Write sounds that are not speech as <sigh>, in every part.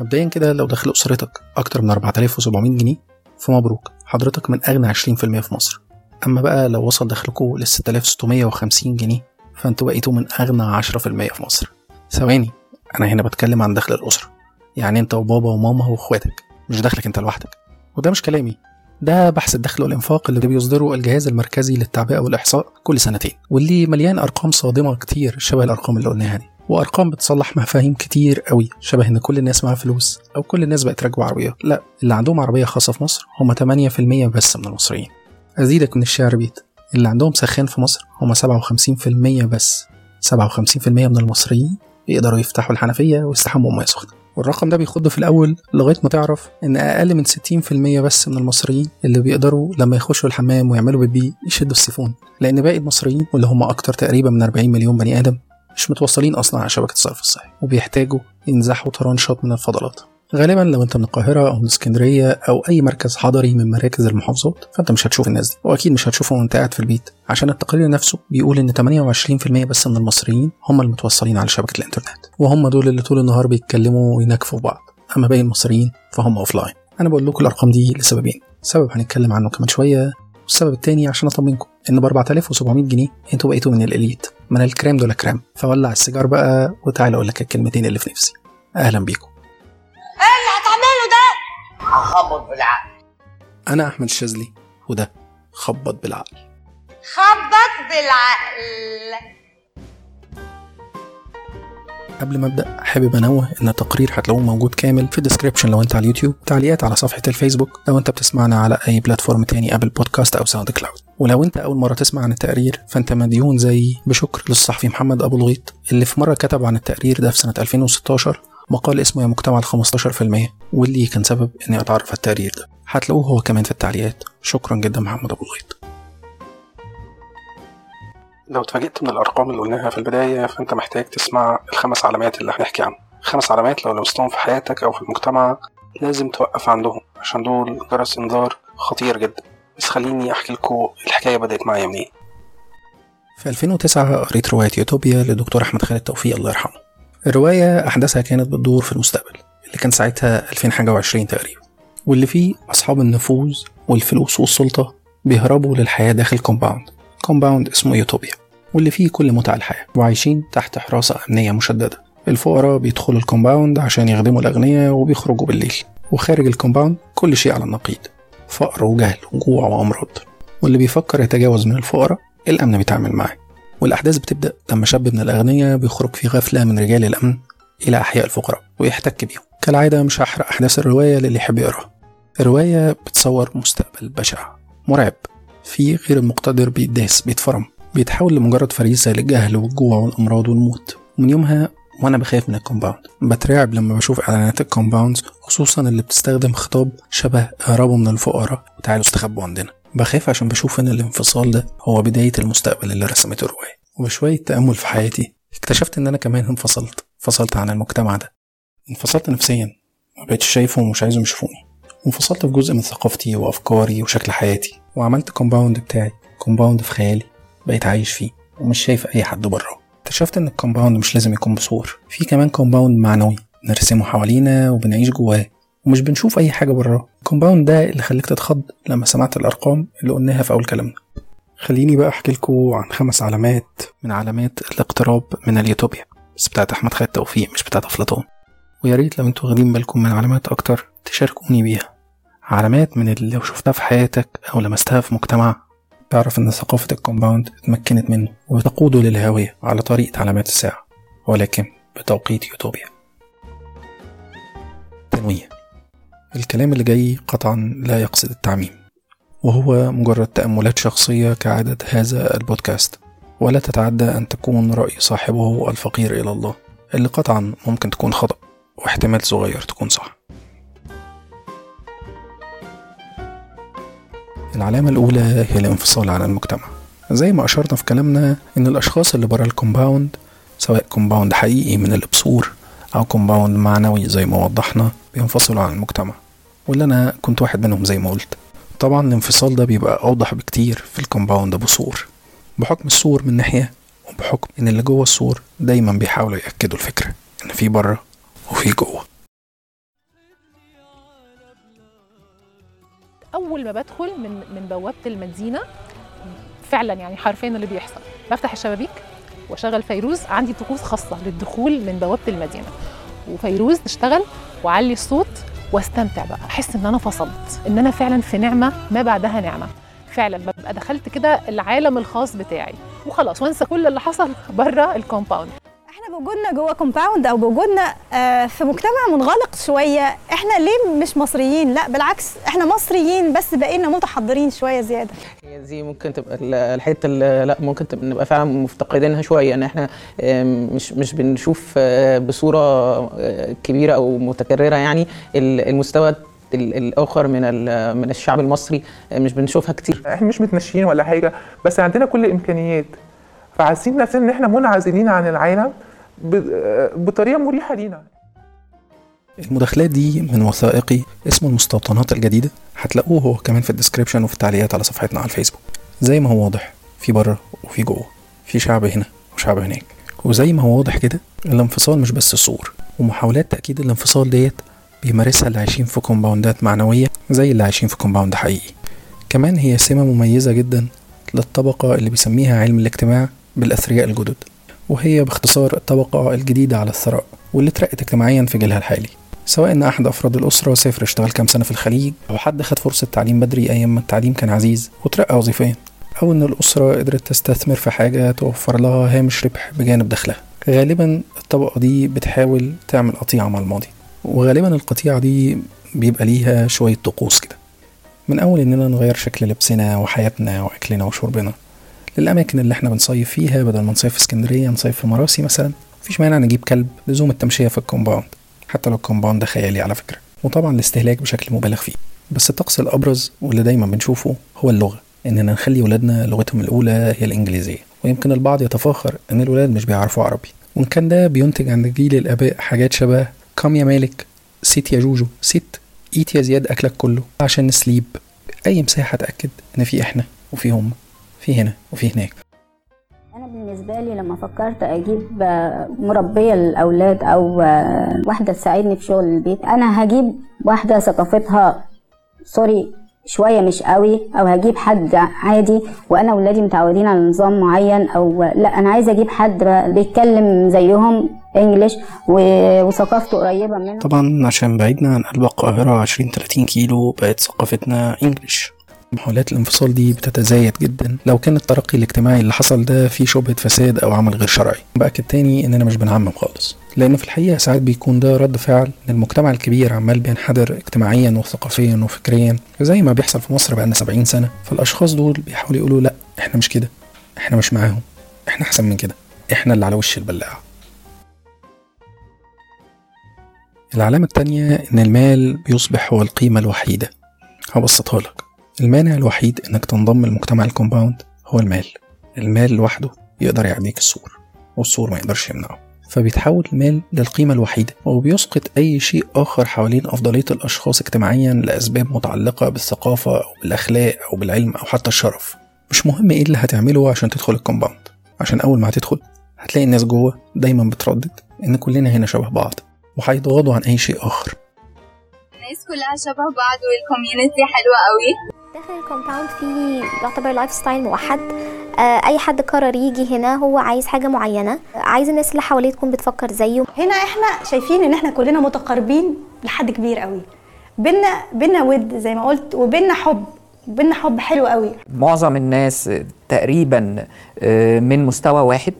مبدئيا كده لو دخل أسرتك أكتر من 4700 جنيه فمبروك. حضرتك من أغنى 20% في مصر. أما بقى لو وصل دخلكوا لل 6650 جنيه فأنتوا بقيتوا من أغنى 10% في مصر. ثواني أنا هنا بتكلم عن دخل الأسرة. يعني أنت وبابا وماما وإخواتك مش دخلك أنت لوحدك. وده مش كلامي. ده بحث الدخل والإنفاق اللي بيصدره الجهاز المركزي للتعبئة والإحصاء كل سنتين واللي مليان أرقام صادمة كتير شبه الأرقام اللي قلناها دي. وأرقام بتصلح مفاهيم كتير قوي شبه إن كل الناس معاها فلوس أو كل الناس بقت راكبة عربية. لا اللي عندهم عربية خاصة في مصر هم 8% بس من المصريين. أزيدك من الشعر بيت. اللي عندهم سخان في مصر هم 57% بس. 57% من المصريين يقدروا يفتحوا الحنفية ويستحموا مياه سخنة. والرقم ده بيخض في الأول لغاية ما تعرف إن أقل من 60% بس من المصريين اللي بيقدروا لما يخشوا الحمام ويعملوا بيبي يشدوا السيفون. لأن باقي المصريين واللي هم أكتر تقريبا من 40 مليون بني آدم مش متوصلين أصلا على شبكة الصرف الصحي وبيحتاجوا ينزحوا طرنشات من الفضلات. غالبا لو أنت من القاهرة أو من اسكندرية أو أي مركز حضري من مراكز المحافظات فأنت مش هتشوف الناس دي وأكيد مش هتشوفهم وأنت قاعد في البيت. عشان التقرير نفسه بيقول إن 28% بس من المصريين هم المتوصلين على شبكة الإنترنت وهم دول اللي طول النهار بيتكلموا وينكفوا في بعض. أما باقي المصريين فهم أوفلاين أنا بقول لكم الأرقام دي لسببين سبب هنتكلم عنه كمان شوية والسبب التاني عشان أطمنكم إن ب 4700 جنيه أنتوا بقيتوا من ال elite. من ال crème de la crème. فولع السيجار بقى وتعالى أقول لك الكلمتين اللي في نفسي. أهلا بيكم. إيه اللي هتعمله ده؟ هخبط بالعقل. أنا أحمد الشاذلي وده خبط بالعقل. خبط بالعقل. قبل ما أبدأ حابب أنوه إن التقرير هتلاقوه موجود كامل في ال description لو أنت على اليوتيوب. وتعليقات على صفحة الفيسبوك لو أنت بتسمعنا على أي platform تاني Apple Podcast أو SoundCloud ولو أنت أول مرة تسمع عن التقرير فأنت مديون زيي بشكر للصحفي محمد أبو الغيط اللي في مرة كتب عن التقرير ده في سنة 2016 مقال اسمه يا مجتمع ال 15% واللي كان سبب إني أتعرف على التقرير ده. هتلاقوه هو كمان في التعليقات. شكرا جدا محمد أبو الغيط. لو اتفاجئت من الأرقام اللي قلناها في البداية فأنت محتاج تسمع الخمس علامات اللي هنحكي عنهم. خمس علامات لو لمستهم في حياتك أو في المجتمع لازم توقف عندهم عشان دول جرس انذار خطير جدا. بس خليني أحكي لكم الحكاية بدأت معايا منين. في 2009 قريت رواية يوتوبيا للدكتور أحمد خالد توفيق الله يرحمه. الرواية أحداثها كانت بتدور في المستقبل اللي كان ساعتها 2021 تقريبا. واللي فيه أصحاب النفوذ والفلوس والسلطة بيهربوا للحياة داخل كومباوند كومباوند اسمه يوتوبيا واللي فيه كل متع الحياة وعايشين تحت حراسة أمنية مشددة. الفقراء بيدخلوا الكومباوند عشان يخدموا الأغنياء وبيخرجوا بالليل. وخارج الكومباوند كل شيء على النقيض فقر وجهل وجوع وأمراض. واللي بيفكر يتجاوز من الفقراء الأمن بيتعامل معاه. والأحداث بتبدأ لما شاب من الأغنياء بيخرج في غفلة من رجال الأمن إلى أحياء الفقراء ويحتك بيهم. كالعادة مش هحرق أحداث الرواية للي يحب يقراها. الرواية بتصور مستقبل بشع مرعب. في غير المقتدر بيداس بيتفرم بيتحول لمجرد فريسة للجهل والجوع والأمراض والموت. ومن يومها وأنا بخاف من الكومباوند بترعب لما بشوف إعلانات ال compounds خصوصا اللي بتستخدم خطاب شبه اهربوا من الفقراء وتعالوا استخبوا عندنا بخاف عشان بشوف إن الانفصال ده هو بداية المستقبل اللي رسمته الرواية وبشوية تأمل في حياتي اكتشفت إن أنا كمان انفصلت. انفصلت عن المجتمع ده. انفصلت نفسيا. ما بقتش شايفهم ومش عايزهم يشوفوني. وانفصلت في جزء من ثقافتي وأفكاري وشكل حياتي. وعملت كومباوند بتاعي كومباوند في خيالي بقيت عايش فيه ومش شايف أي حد بره اكتشفت إن الكومباوند مش لازم يكون بسور. في كمان كومباوند معنوي نرسمه حوالينا وبنعيش جواه ومش بنشوف أي حاجة براه الكومباوند ده اللي خلاك تتخض لما سمعت الأرقام اللي قلناها في أول كلامنا. خليني بقى أحكي لكم عن خمس علامات من علامات الاقتراب من اليوتوبيا. بس بتاعت أحمد خالد توفيق مش بتاعت أفلاطون. ويا ريت لو أنتوا واخدين بالكم من علامات أكتر تشاركوني بيها. علامات من اللي لو شفتها في حياتك أو لمستها في مجتمع تعرف إن ثقافة الكومباوند اتمكنت منه وتقوده للهاوية على طريقة علامات الساعة ولكن بتوقيت يوتوبيا. تنويه. الكلام اللي جاي قطعا لا يقصد التعميم وهو مجرد تأملات شخصية كعادة هذا البودكاست. ولا تتعدى أن تكون رأي صاحبه الفقير إلى الله اللي قطعا ممكن تكون خطأ واحتمال صغير تكون صح. العلامة الأولى هي الانفصال عن المجتمع. زي ما أشرنا في كلامنا إن الأشخاص اللي برا الكومباوند سواء كومباوند حقيقي من أبو سور أو كومباوند معنوي زي ما وضحنا بينفصلوا عن المجتمع. واللي أنا كنت واحد منهم زي ما قلت. طبعا الانفصال ده بيبقى أوضح بكتير في الكومباوند أبو سور بحكم السور من ناحية وبحكم إن اللي جوه السور دايما بيحاولوا يأكدوا الفكرة إن في بره وفي جوه. أول ما بدخل من من بوابة المدينة فعلا يعني حرفيا اللي بيحصل. بفتح الشبابيك وأشغل فيروز عندي طقوس خاصة للدخول من بوابة المدينة. وفيروز تشتغل واعلي الصوت واستمتع بقى. أحس إن أنا فصلت إن أنا فعلا في نعمة ما بعدها نعمة. فعلا ببقى دخلت كده العالم الخاص بتاعي. وخلاص وأنسى كل اللي حصل بره الكومباوند. بوجودنا جوه كومباوند أو بوجودنا آه، في مجتمع منغلق شوية. إحنا ليه مش مصريين؟ لا بالعكس إحنا مصريين بس بقينا متحضرين شوية زيادة. هي دي ممكن تبقى ال- الحتة اللي لا ممكن تبقى نبقى فعلا مفتقدينها شوية. إن إحنا مش مش بنشوف آه، بصورة آه، كبيرة أو متكررة يعني. ال- المستوى ال- الآخر من ال- من الشعب المصري مش بنشوفها كتير. إحنا مش متنشيين ولا حاجة بس عندنا كل الإمكانيات. فحاسين نفسنا إن إحنا منعزلين عن العالم بطريقة مريحة لينا. المداخلات دي من وثائقي اسمه المستوطنات الجديدة هتلاقوه هو كمان في الديسكريبشن وفي التعليقات على صفحتنا على الفيسبوك. زي ما هو واضح في بره وفي جوه في شعب هنا وشعب هناك. وزي ما هو واضح كده الانفصال مش بس صور ومحاولات تأكيد الانفصال ديت بيمارسها اللي عايشين في كومباوندات معنوية زي اللي عايشين في كومباوند حقيقي. كمان هي سمة مميزة جدا للطبقة اللي بيسميها علم الاجتماع بالأثرياء الجدد. وهي باختصار الطبقة الجديدة على الثراء واللي اترقت اجتماعيا في جيلها الحالي. سواء إن أحد أفراد الأسرة سافر اشتغل كام سنة في الخليج أو حد خد فرصة تعليم بدري أيام ما التعليم كان عزيز وترقى وظيفيا أو إن الأسرة قدرت تستثمر في حاجة توفر لها هامش ربح بجانب دخلها. غالبا الطبقة دي بتحاول تعمل قطيعة مع الماضي وغالبا القطيعة دي بيبقى ليها شوية طقوس كده. من أول إننا نغير شكل لبسنا وحياتنا وأكلنا وشربنا. للأماكن اللي إحنا بنصيف فيها بدل ما نصيف في اسكندرية نصيف في مراسي مثلا. مفيش مانع نجيب كلب لزوم التمشية في الكومباوند. حتى لو الكومباوند ده خيالي على فكرة. وطبعا الاستهلاك بشكل مبالغ فيه. بس الطقس الأبرز واللي دايما بنشوفه هو اللغة. إننا نخلي ولادنا لغتهم الأولى هي الإنجليزية. ويمكن البعض يتفاخر إن الولاد مش بيعرفوا عربي. وإن كان ده بينتج عند جيل الآباء حاجات شبه come يا مالك sit يا جوجو sit eat يا زياد أكلك كله. عشان ن sleep. أي مساحة تأكد إن في إحنا وفي هم. في هنا وفي هناك. أنا بالنسبة لي لما فكرت أجيب مربية للأولاد أو آه، واحدة تساعدني في شغل البيت أنا هجيب واحدة ثقافتها سوري شوية مش قوي أو هجيب حد عادي وأنا ولادي متعودين على نظام معين أو لأ أنا عايزة أجيب حد بيتكلم زيهم إنجليش و- وثقافته قريبة منهم طبعا عشان بعيدنا عن قلب القاهرة 20 30 كيلو بقت ثقافتنا انجلش محاولات الانفصال دي بتتزايد جدا. لو كان الترقي الاجتماعي اللي حصل ده فيه شبهة فساد أو عمل غير شرعي. بأكد تاني إننا مش بنعمم خالص. لأن في الحقيقة ساعات بيكون ده رد فعل إن المجتمع الكبير عمال بينحدر اجتماعيا وثقافيا وفكريا زي ما بيحصل في مصر بقالنا 70 سنة. فالأشخاص دول بيحاولوا يقولوا لأ إحنا مش كده. إحنا مش معاهم. إحنا أحسن من كده. إحنا اللي على وش البلاعة. العلامة التانية إن المال بيصبح هو القيمة الوحيدة. هبسطها لك. المانع الوحيد إنك تنضم لمجتمع الكومباوند هو المال. المال لوحده يقدر يعديك السور والسور ما يقدرش يمنعه. فبيتحول المال للقيمة الوحيدة وبيسقط أي شيء آخر حوالين أفضلية الأشخاص اجتماعيا لأسباب متعلقة بالثقافة أو بالأخلاق أو بالعلم أو حتى الشرف. مش مهم إيه اللي هتعمله عشان تدخل الكومباوند. عشان أول ما هتدخل هتلاقي الناس جوه دايما بتردد إن كلنا هنا شبه بعض وهيتغاضوا عن أي شيء آخر. الناس كلها شبه بعض وال community حلوة قوي. داخل الكومباوند في يعتبر lifestyle موحد. آه، أي حد قرر يجي هنا هو عايز حاجة معينة. عايز الناس اللي حواليه تكون بتفكر زيه. هنا إحنا شايفين إن إحنا كلنا متقاربين لحد كبير قوي. بينا بينا ود زي ما قلت وبينا حب. بينا حب حلو قوي. معظم الناس تقريبا آه، من مستوى واحد.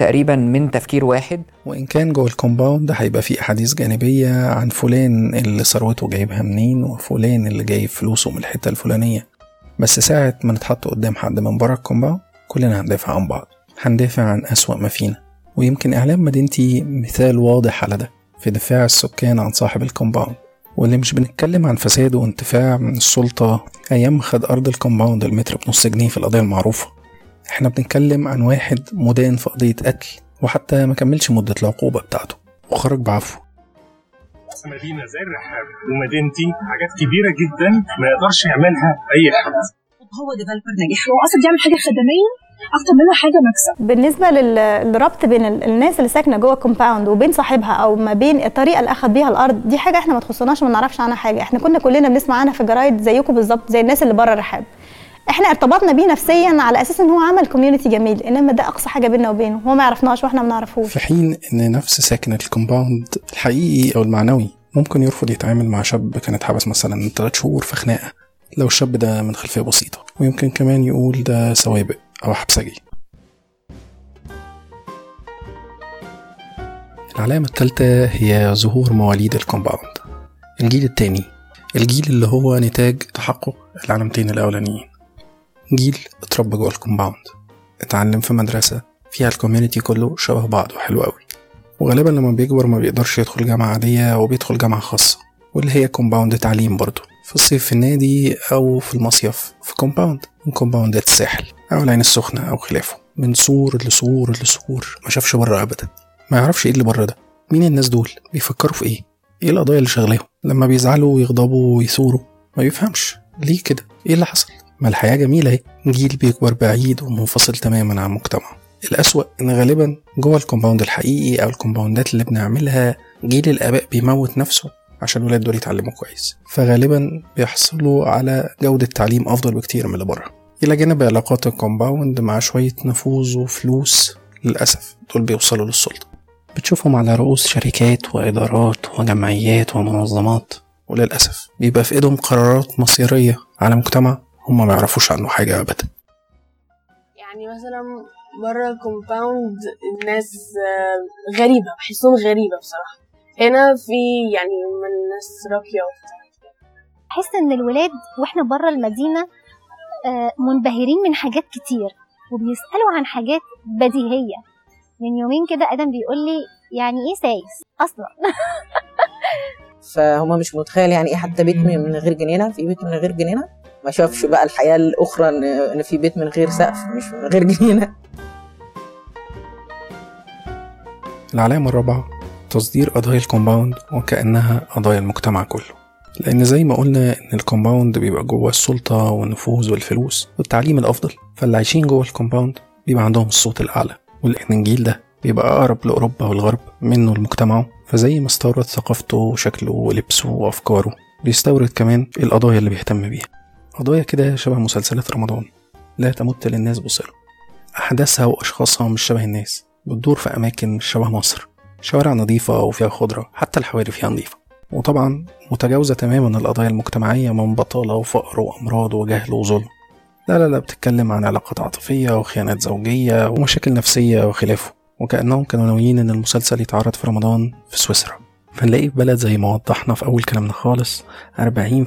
تقريبا من تفكير واحد. وإن كان جوه الكومباوند هيبقى فيه أحاديث جانبية عن فلان اللي ثروته جايبها منين وفلان اللي جايب فلوسه من الحتة الفلانية. بس ساعة ما نتحط قدام حد من بره الكومباوند كلنا هندافع عن بعض. هندافع عن أسوأ ما فينا. ويمكن إعلام مدينتي مثال واضح على ده في دفاع السكان عن صاحب الكومباوند. واللي مش بنتكلم عن فساد وانتفاع من السلطة أيام خد أرض الكومباوند المتر بنص جنيه في القضية المعروفة. إحنا بنتكلم عن واحد مدان في قضية قتل وحتى ما كملش مدة العقوبة بتاعته. وخرج بعفو. مدينة زي الرحاب ومدينتي حاجات كبيرة جدا ما يقدرش يعملها أي حد. هو developer ناجح؟ هو أصلا بيعمل حاجة خدمية؟ أكتر منها حاجة مكسب. بالنسبة لل- للربط بين ال- الناس اللي ساكنة جوه الكومباوند وبين صاحبها أو ما بين الطريقة اللي أخذ بيها الأرض دي حاجة إحنا ما تخصناش وما نعرفش عنها حاجة. إحنا كنا كلنا بنسمع عنها في الجرايد زيكم بالظبط زي الناس اللي بره الرحاب إحنا ارتبطنا بيه نفسيا على أساس إن هو عمل community جميل إنما ده أقصى حاجة بيننا وبينه هو ما يعرفناش وإحنا ما نعرفوش. في حين إن نفس ساكن الكومباوند الحقيقي أو المعنوي ممكن يرفض يتعامل مع شاب كان اتحبس مثلا ثلاث شهور في خناقة لو الشاب ده من خلفية بسيطة. ويمكن كمان يقول ده سوابق أو حبسجي العلامة الثالثة هي ظهور مواليد الكومباوند. الجيل التاني الجيل اللي هو نتاج تحقق العلامتين الأولانيين. جيل اتربى جوه الكومباوند اتعلم في مدرسة فيها ال community كله شبه بعض وحلو قوي. وغالبا لما بيكبر ما بيقدرش يدخل جامعة عادية وبيدخل جامعة خاصة واللي هي كومباوند تعليم برضه في الصيف في النادي أو في المصيف في كومباوند من كومباوندات الساحل أو العين السخنة أو خلافه. من سور لسور لسور ما شافش بره أبدا. ما يعرفش إيه اللي بره ده. مين الناس دول؟ بيفكروا في إيه؟ إيه القضايا اللي شغلاهم؟ لما بيزعلوا ويغضبوا ويثوروا ما بيفهمش. ليه كده؟ إيه اللي حصل؟ ما الحياة جميلة أهي. جيل بيكبر بعيد ومنفصل تماما عن مجتمعه. الأسوأ إن غالبا جوه الكومباوند الحقيقي أو الكومباوندات اللي بنعملها جيل الآباء بيموت نفسه عشان الولاد دول يتعلموا كويس. فغالبا بيحصلوا على جودة تعليم أفضل بكتير من اللي بره. إلى جانب علاقات الكومباوند مع شوية نفوذ وفلوس للأسف دول بيوصلوا للسلطة. بتشوفهم على رؤوس شركات وإدارات وجمعيات ومنظمات. وللأسف بيبقى في إيدهم قرارات مصيرية على مجتمع هم ما يعرفوش عنه حاجة أبدا. يعني مثلا بره الكومباوند الناس آه، غريبة بحسهم غريبة بصراحة. هنا في يعني من الناس راقية وبتاع. بحس إن الولاد وإحنا بره المدينة آه، منبهرين من حاجات كتير وبيسألوا عن حاجات بديهية. من يومين كده آدم بيقول لي يعني إيه سايس؟ أصلا. <laughs> فهم مش متخيل يعني إيه حتى بيت من من غير جنينة في بيت من غير جنينة. ما شافش بقى الحياة الأخرى ان إن في بيت من غير سقف مش من غير جنينة. العلامة الرابعة تصدير قضايا الكومباوند وكأنها قضايا المجتمع كله. لأن زي ما قلنا إن الكومباوند بيبقى جوه السلطة والنفوذ والفلوس والتعليم الأفضل. فاللي عايشين جوه الكومباوند بيبقى عندهم الصوت الأعلى ولأن الجيل ده بيبقى أقرب لأوروبا والغرب منه لمجتمعه فزي ما استورد ثقافته وشكله ولبسه وأفكاره بيستورد كمان القضايا اللي بيهتم بيها. قضايا كده شبه مسلسلات رمضان لا تمت للناس بصلة. أحداثها وأشخاصها مش شبه الناس بتدور في أماكن مش شبه مصر. شوارع نظيفة وفيها خضرة حتى الحواري فيها نظيفة. وطبعا متجاوزة تماما القضايا المجتمعية من بطالة وفقر وأمراض وجهل وظلم. لا لا لا بتتكلم عن علاقات عاطفية وخيانات زوجية ومشاكل نفسية وخلافه. وكأنهم كانوا ناويين إن المسلسل يتعرض في رمضان في سويسرا. فنلاقي في بلد زي ما وضحنا في أول كلامنا خالص 40%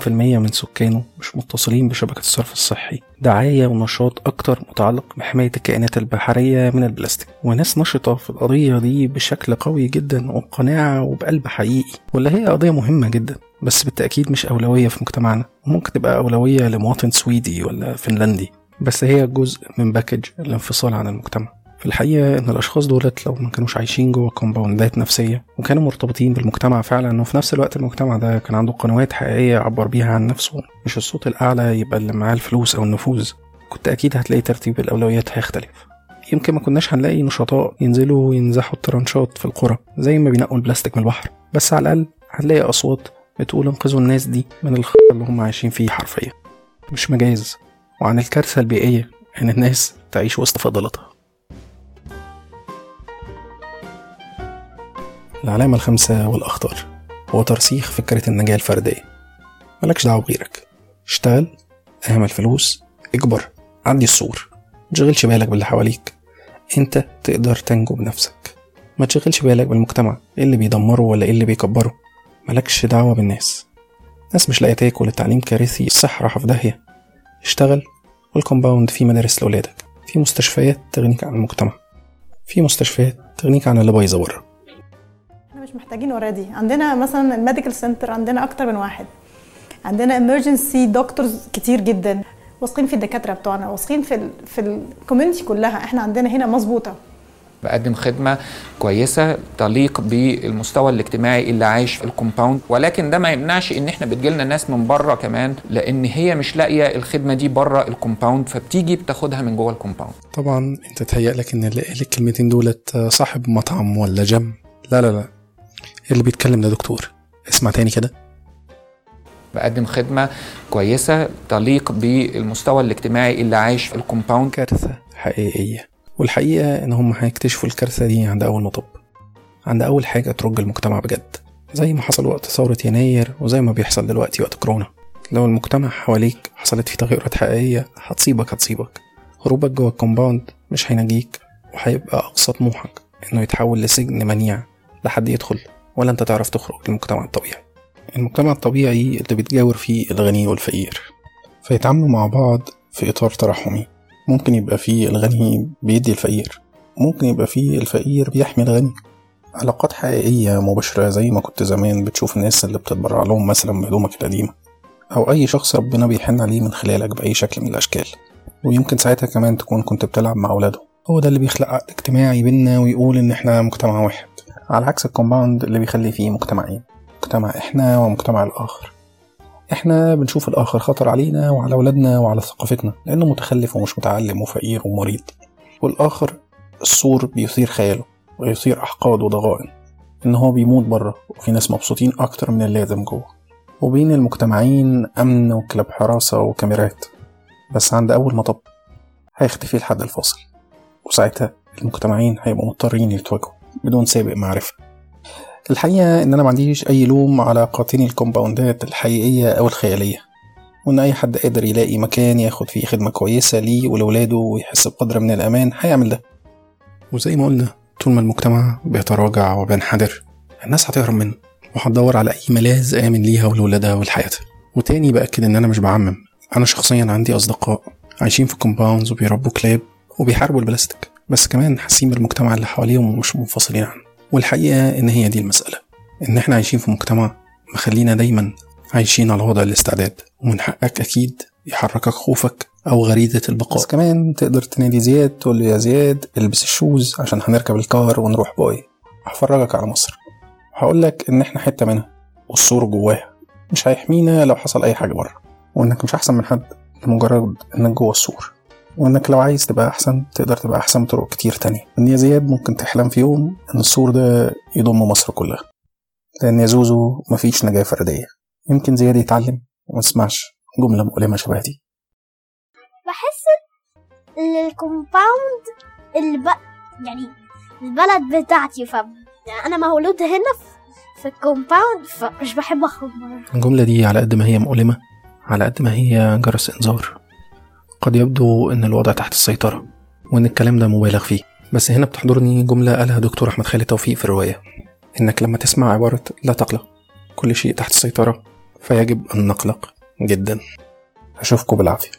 من سكانه مش متصلين بشبكة الصرف الصحي. دعاية ونشاط أكتر متعلق بحماية الكائنات البحرية من البلاستيك. وناس نشطة في القضية دي بشكل قوي جدا وبقناعة وبقلب حقيقي. واللي هي قضية مهمة جدا بس بالتأكيد مش أولوية في مجتمعنا. وممكن تبقى أولوية لمواطن سويدي ولا فنلندي بس هي جزء من package الانفصال عن المجتمع. في الحقيقة إن الأشخاص دولت لو ما كانوش عايشين جوه كومباوندات نفسية وكانوا مرتبطين بالمجتمع فعلا وفي نفس الوقت المجتمع ده كان عنده قنوات حقيقية يعبر بيها عن نفسه مش الصوت الأعلى يبقى اللي معاه الفلوس أو النفوذ. كنت أكيد هتلاقي ترتيب الأولويات هيختلف. يمكن ما كناش هنلاقي نشطاء ينزلوا ينزحوا الترنشات في القرى زي ما بينقوا البلاستيك من البحر. بس على الأقل هنلاقي أصوات بتقول انقذوا الناس دي من الخطر اللي هم عايشين فيه حرفيا. مش مجاز. وعن الكارثة البيئية إن الناس تعيش وسط فضلاتها. العلامة الخامسة والأخطر هو ترسيخ فكرة النجاة الفردية. ملكش دعوة بغيرك. اشتغل اعمل فلوس اكبر عدي السور متشغلش بالك باللي حواليك. انت تقدر تنجو بنفسك. ما تشغلش بالك بالمجتمع. إيه اللي بيدمره ولا إيه اللي بيكبره؟ ملكش دعوة بالناس. ناس مش لاقية تاكل التعليم كارثي الصحة رايحة في داهية. اشتغل والكومباوند في مدارس لأولادك. في مستشفيات تغنيك عن المجتمع. في مستشفيات تغنيك عن اللي بايظة بره. مش محتاجين already عندنا مثلا ال medical center عندنا أكتر من واحد. عندنا emergency doctors كتير جدا. واثقين في الدكاترة بتوعنا واثقين في ال في ال community كلها. إحنا عندنا هنا مظبوطة. بقدم خدمة كويسة تليق بالمستوى الاجتماعي اللي عايش في الكومباوند. ولكن ده ما يمنعش إن إحنا بتجيلنا ناس من بره كمان لأن هي مش لاقية الخدمة دي بره الكومباوند فبتيجي بتاخدها من جوه الكومباوند. طبعا أنت تهيألك إن اللي قال الكلمتين دولت صاحب مطعم ولا جم لا لا لا. اللي بيتكلم ده دكتور. اسمع تاني كده. بقدم خدمة كويسة تليق بالمستوى الاجتماعي اللي عايش في الكومباوند. كارثة حقيقية. والحقيقة إن هم هيكتشفوا الكارثة دي عند أول مطب عند أول حاجة ترج المجتمع بجد. زي ما حصل وقت ثورة يناير وزي ما بيحصل دلوقتي وقت كورونا. لو المجتمع حواليك حصلت فيه تغيرات حقيقية هتصيبك هتصيبك. هروبك جوه الكومباوند مش هينجيك وهيبقى أقصى طموحك إنه يتحول لسجن منيع لحد يدخل. ولا أنت تعرف تخرج للمجتمع الطبيعي؟ المجتمع الطبيعي اللي بتجاور فيه الغني والفقير. فيتعاملوا مع بعض في إطار ترحمي ممكن يبقى فيه الغني بيدي الفقير. ممكن يبقى فيه الفقير بيحمي الغني. علاقات حقيقية مباشرة زي ما كنت زمان بتشوف الناس اللي بتتبرع لهم مثلا بهدومك القديمة. أو أي شخص ربنا بيحن عليه من خلالك بأي شكل من الأشكال. ويمكن ساعتها كمان تكون كنت بتلعب مع أولاده. هو ده اللي بيخلق عقد اجتماعي بينا ويقول إن إحنا مجتمع واحد. على عكس الكومباوند اللي بيخلي فيه مجتمعين مجتمع إحنا ومجتمع الآخر. إحنا بنشوف الآخر خطر علينا وعلى أولادنا وعلى ثقافتنا لأنه متخلف ومش متعلم وفقير ومريض. والآخر السور بيثير خياله ويثير أحقاد وضغائن إن هو بيموت بره وفي ناس مبسوطين أكتر من اللازم جوه. وبين المجتمعين أمن وكلاب حراسة وكاميرات. بس عند أول مطب هيختفي الحد الفاصل وساعتها المجتمعين هيبقوا مضطرين يتواجهوا. بدون سابق معرفة. الحقيقة إن أنا ما عنديش أي لوم على قاطني الكومباوندات الحقيقية أو الخيالية وإن أي حد قادر يلاقي مكان ياخد فيه خدمة كويسة ليه ولولاده ويحس بقدر من الأمان هيعمل ده. وزي ما قلنا طول ما المجتمع بيتراجع وبينحدر الناس هتهرب منه وهتدور على أي ملاذ آمن ليها ولولادها ولحياتها. وتاني بأكد إن أنا مش بعمم أنا شخصيا عندي أصدقاء عايشين في compounds وبيربوا كلاب وبيحاربوا البلاستيك. بس كمان حاسين بالمجتمع اللي حواليهم ومش منفصلين عنه. والحقيقة إن هي دي المسألة إن إحنا عايشين في مجتمع مخلينا دايما عايشين على وضع الاستعداد ومن حقك أكيد يحركك خوفك أو غريزة البقاء. بس كمان تقدر تنادي زياد تقول له يا زياد البس ال shoes عشان هنركب ال car ونروح bye. هفرجك على مصر. وهقول لك إن إحنا حتة منها والسور جواها. مش هيحمينا لو حصل أي حاجة بره. وإنك مش أحسن من حد لمجرد إنك جوه السور. وإنك لو عايز تبقى أحسن تقدر تبقى أحسن بطرق كتير تانية. إن يا زياد ممكن تحلم في يوم إن السور ده يضم مصر كلها. لأن يا زوزو مفيش نجاة فردية. يمكن زياد يتعلم وما يسمعش جملة مؤلمة شبه دي. بحس إن الكومباوند اللي بق... يعني البلد بتاعتي ف أنا مولود هنا في, في الكومباوند فمش بحب أخرج بره. الجملة دي على قد ما هي مؤلمة على قد ما هي جرس إنذار. قد يبدو إن الوضع تحت السيطرة وإن الكلام ده مبالغ فيه. بس هنا بتحضرني جملة قالها دكتور أحمد خالد توفيق في الرواية. إنك لما تسمع عبارة لا تقلق كل شيء تحت السيطرة فيجب أن نقلق جدا. أشوفكم بالعافية.